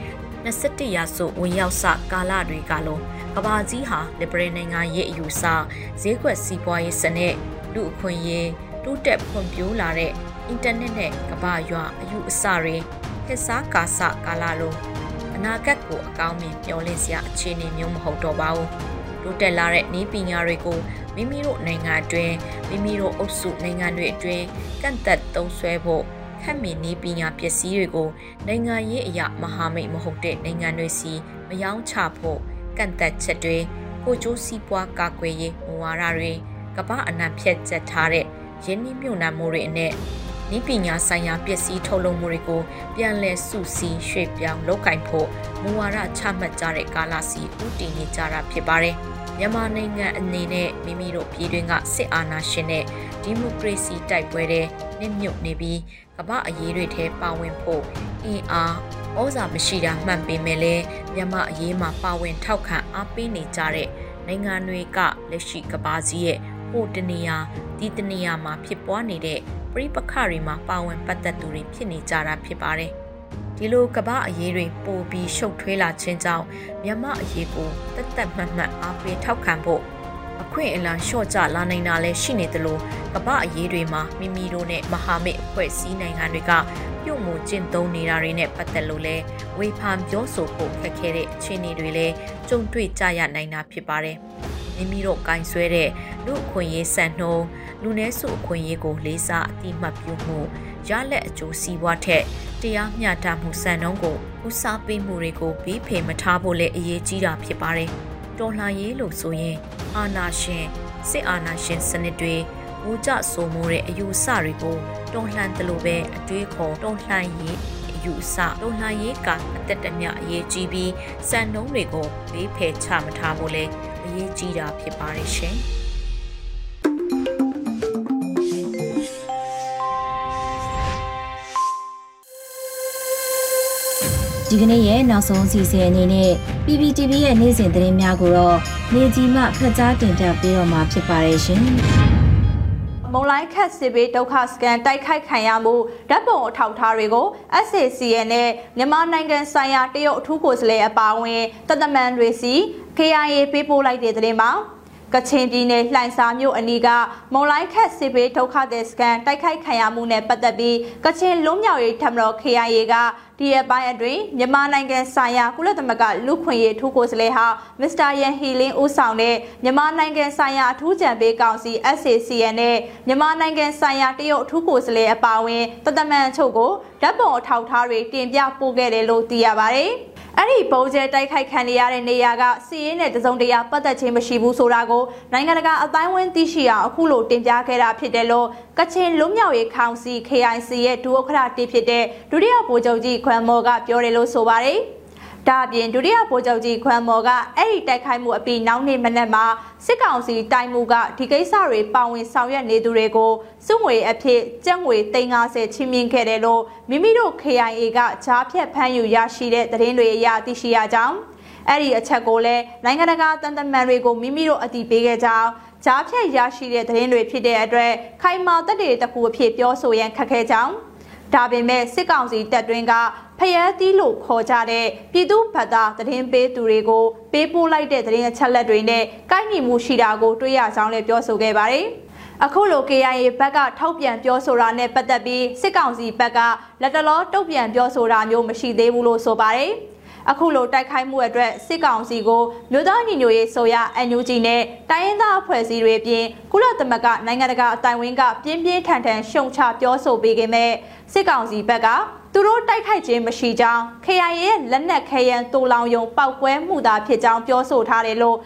21ရာစုဝင်ရောက်စကာလတွေကလုံးကဘာကြီးဟာလစ်ဘရယ်နိုင်ငံရဲ့အယူဆဈေးကွက်စီးပွားရေးစနစ်လူအခွင့်အရေးတိုးတက်ဖွံ့ဖြိုးလာတဲ့အင်တာနက်နဲ့ကဘာရွာအယူအဆတွေခက်စားကာစကာလလုံး အနာဂတ်ကိုအကောင်းမြင်မျှော်လင့်စရာအခြေအနေမျိုးမဟုတ်တော့ပါဘူးတိုးတက်လာတဲ့နည်းပညာတွေကိုမိမိတို့နိုင်ငံအတွင်းမိမိတို့အုပ်စုနိုင်ငံတွေအတွင်းကန့်သက်သုံးစွဲဖို့ခက်မင်နည်းပညာပစ္စည်းတွေကိုနိုင်ငံရေးအရာမဟာမိတ်မဟုတ်တဲ့နိုင်ငံတွေစီမယောင်းချဖို့ကန့်သက်ချက်တွေကိုကျိုးစီးပွားကာကွယ်ရေးမူဝါဒတွေကမ္ဘာအနှံ့ဖြတ်ချက်ထားတဲ့ရင်းနှီးမြှုပ်နှံမှုတွေအနဲ့ ဤပညာဆိုင်ရာပစ္စည်းထုတ်လုပ်မှုတွေကိုပြန်လည်စုစည်းရွှေ့ပြောင်းလုပ်ကင်ဖို့မူဝါဒချမှတ်ကြတဲ့ကာလစီဥတည်နေကြတာဖြစ်ပါတယ်။မြန်မာနိုင်ငံအနေနဲ့မိမိတို့ပြည်တွင်းကစစ်အာဏာရှင်နဲ့ဒီမိုကရေစီတိုက်ပွဲတွေနစ်မြုပ်နေပြီးကမ္ဘာအရေးတွေထဲပါဝင်ဖို့အင်အားဩဇာမရှိတာမှန်ပေမဲ့လည်းမြန်မာအရေးမှာပါဝင်ထောက်ခံအားပေးနေကြတဲ့နနိုင်ငံတွေကလက်ရှိကဘာကြီးရဲ့ဟိုတနေရာဒီတနေရာမှာဖြစ်ပွားနေတဲ့ ပြိပခတွေမှာပါဝင်ပတ်သက်သူတွေဖြစ်နေကြတာဖြစ်ပါတယ်။ဒီလိုကဘာအရေးတွေပိုပြီးရှုပ်ထွေးလာခြင်းကြောင့်မြန်မာအရေးကိုတတ်တတ်မှတ်မှတ်အားပေးထောက်ခံဖို့အခွင့်အလမ်းလျှော့ချလာနိုင်တာလည်းရှိနေသလိုကမ္ဘာအရေးတွေမှာမိမိတို့နဲ့မဟာမိတ်အဖွဲ့အစည်းနိုင်ငံတွေကပြုတ်မှုကျင့်သုံးနေတာတွေနဲ့ပတ်သက်လို့လဲဝေဖန်ပြောဆိုဖို့ခက်ခဲတဲ့အခြေအနေတွေလည်းကြုံတွေ့ကြရနိုင်တာဖြစ်ပါတယ်။မိမိတို့ကင်ဆွဲတဲ့ လူအခွင့်အရေးစံနှုန်းလူနည်းစုအခွင့်အရေးကိုလေးစားအတိမတ်ပြုမှုရလက်အကျိုးစီးပွားထက်တရားမျှတမှုစံနှုန်းကိုဦးစားပေးမှုတွေကိုဘေးဖယ်မထားဖို့လည်းအရေးကြီးတာဖြစ်ပါတယ်။တော်လှန်ရေးလို့ဆိုရင်အာဏာရှင်စစ်အာဏာရှင်စနစ်တွေဝူကြဆိုမှုတဲ့အယူအဆတွေကိုတွန်းလှန်တယ်လို့ပဲအတွေးခေါ်တွန်းလှန်ရေးအယူအဆတွန်းလှန်ရေးကအသက်တမျှအရေးကြီးပြီးစံနှုန်းတွေကိုဘေးဖယ်ချမထားဖို့လဲအရေးကြီးတာဖြစ်ပါတယ်ရှင်။ ဒီကနေ့ရဲ့နောက်ဆုံးအစီအစဉ်အနေနဲ့ PPTV ရဲ့နေ့စဉ်သတင်းများကိုတော့နေကြီးမှဖတ်ကြားတင်ပြပေးတော့မှာဖြစ်ပါတယ်ရှင်။မုံလိုက်ခက်စစ်ဘေးဒုက္ခစကန်တိုက်ခိုက်ခံရမှုဓာတ်ပုံအထောက်အထားတွေကို SACN နဲ့မြန်မာနိုင်ငံဆိုင်ရာတရုတ်အထူးကိုယ်စားလှယ်အပါအဝင်တသမန်တွေစီ KIA ပေးပို့လိုက်တဲ့သတင်းပါ။ ကချင်ပြည်နယ်လှိုင်စာမြို့အနီးကမုံလိုက်ခက်စစ်ဘေးဒုက္ခသည်စခန်းတိုက်ခိုက်ခံရမှုနဲ့ပတ်သက်ပြီးကချင်လွတ်မြောက်ရေးထမတော် KIA ကဒီအပိုင်းအတွင်းမြန်မာနိုင်ငံဆိုင်ရာကုလသမဂ္ဂလူခွင့်ရေးထူးကိုယ်စားလှယ်ဟာမစ္စတာယန်ဟီလင်းဦးဆောင်တဲ့မြန်မာနိုင်ငံဆိုင်ရာအထူးကြံပေးကောင်စီ SACN နဲ့မြန်မာနိုင်ငံဆိုင်ရာတရုတ်အထူးကိုယ်စားလှယ်အပါအဝင်တသမန်ချုပ်ကိုဓာတ်ပုံအထောက်အထားတွေတင်ပြပို့ခဲ့တယ်လို့သိရပါတယ်။ အဲ့ဒီပုံကျဲတိုက်ခိုက်ခံရတဲ့နေရာကစီးရဲနဲ့တစုံတရာပတ်သက်ခြင်းမရှိဘူးဆိုတာကိုနိုင်ငံတကာအတိုင်းဝန်းသိရှိအောင်အခုလိုတင်ပြခဲ့တာဖြစ်တယ်လို့ကချင်လွတ်မြောက်ရေးကောင်စီ KIC ရဲ့ဒုဥက္ကဋ္ဌတဖြစ်တဲ့ဒုတိယဗိုလ်ချုပ်ကြီးခွမ်မော်ကပြောတယ်လို့ဆိုပါတယ်။ ဒါအပြင်ဒုတိယဗိုလ်ချုပ်ကြီးခွမ်မော်ကအဲ့ဒီတိုက်ခိုက်မှုအပြီးနောက်နေ့မနက်မှာစစ်ကောင်စီတိုင်းမှုကဒီကိစ္စတွေပါဝင်ဆောင်ရွက်နေသူတွေကိုစုငွေအဖြစ်ကျပ်ငွေ350ချင်းမြင့်ခဲ့တယ်လို့မိမိတို့ KIA ကဂျားဖြတ်ဖမ်းယူရရှိတဲ့သတင်းတွေအရသိရှိရကြောင်းအဲ့ဒီအချက်ကိုလည်းနိုင်ငံတကာတန်တမန်တွေကိုမိမိတို့အတည်ပြုခဲ့ကြောင်းဂျားဖြတ်ရရှိတဲ့သတင်းတွေဖြစ်တဲ့အတွက်ခိုင်မာတက်တွေတခုအဖြစ်ပြောဆိုရန်ခက်ခဲကြောင်း ဒါပေမဲ့စစ်ကောင်စီတပ်တွင်းကဖျက်သီးလို့ခေါ်ကြတဲ့ပြည်သူ့ဘတ်သားသတင်းပေးသူတွေကိုပေးပို့လိုက်တဲ့သတင်းအချက်လက်တွေနဲ့ကိုက်ညီမှုရှိတာကိုတွေ့ရကြောင်းလည်းပြောဆိုခဲ့ပါတယ်။အခုလို KIA ဘက်ကထောက်ပြန်ပြောဆိုတာနဲ့ပတ်သက်ပြီးစစ်ကောင်စီဘက်ကလက်တလောတုတ်ပြန်ပြောဆိုတာမျိုးမရှိသေးဘူးလို့ဆိုပါတယ်။ အခုလိုတိုက်ခိုက်မှုအတွက်စစ်ကောင်စီကိုမြို့သားညီညွတ်ရေးဆိုရ NUG နဲ့တိုင်းရင်းသားအဖွဲ့အစည်းတွေအပြင်ကုလသမဂ္ဂနိုင်ငံတကာအတိုင်းဝန်းကပြင်းပြင်းထန်ထန်ရှုံချပြောဆိုပေးခဲ့မဲ့စစ်ကောင်စီဘက်ကသူတို့တိုက်ခိုက်ခြင်းမရှိကြောင်း KIA ရဲ့လက်နက်ခဲယမ်းတူလောင်ယုံပောက်ကွဲမှုသာဖြစ်ကြောင်းပြောဆိုထားတယ်လို့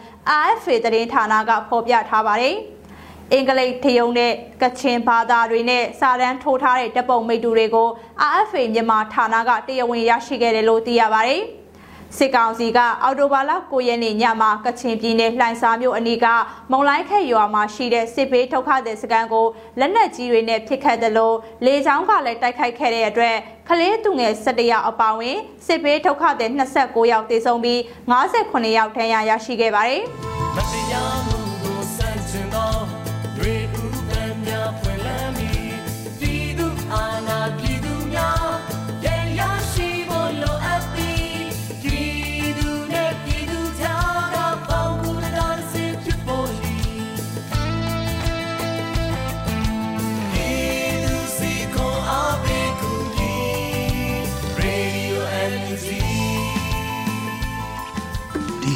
AFA သတင်းဌာနကဖော်ပြထားပါတယ်။အင်္ဂလိပ်ထယုံနဲ့ကချင်ဘာသာတွေနဲ့စာတန်းထိုးထားတဲ့တပ်ပုံမိတူတွေကို AFA မြန်မာဌာနကတရားဝင်ရရှိခဲ့တယ်လို့သိရပါတယ်။ စစ်ကောင်စီကအော်တိုဘာလ9ရက်နေ့ညမှာကချင်ပြည်နယ်လှိုင်စာမြို့အနီးကမုံလိုက်ခက်ရွာမှာရှိတဲ့စစ်ဘေးထုတ်ခတဲ့စကန်ကိုလက်နက်ကြီးတွေနဲ့ပစ်ခတ်တယ်လို့လေကြောင်းကလည်းတိုက်ခိုက်ခဲ့တဲ့အတွက်ကလေးသူငယ်17ယောက်အပါအဝင်စစ်ဘေးထုတ်ခတဲ့29ယောက်သေဆုံးပြီး58ယောက်ထဏ်ရာရရှိခဲ့ပါတယ်။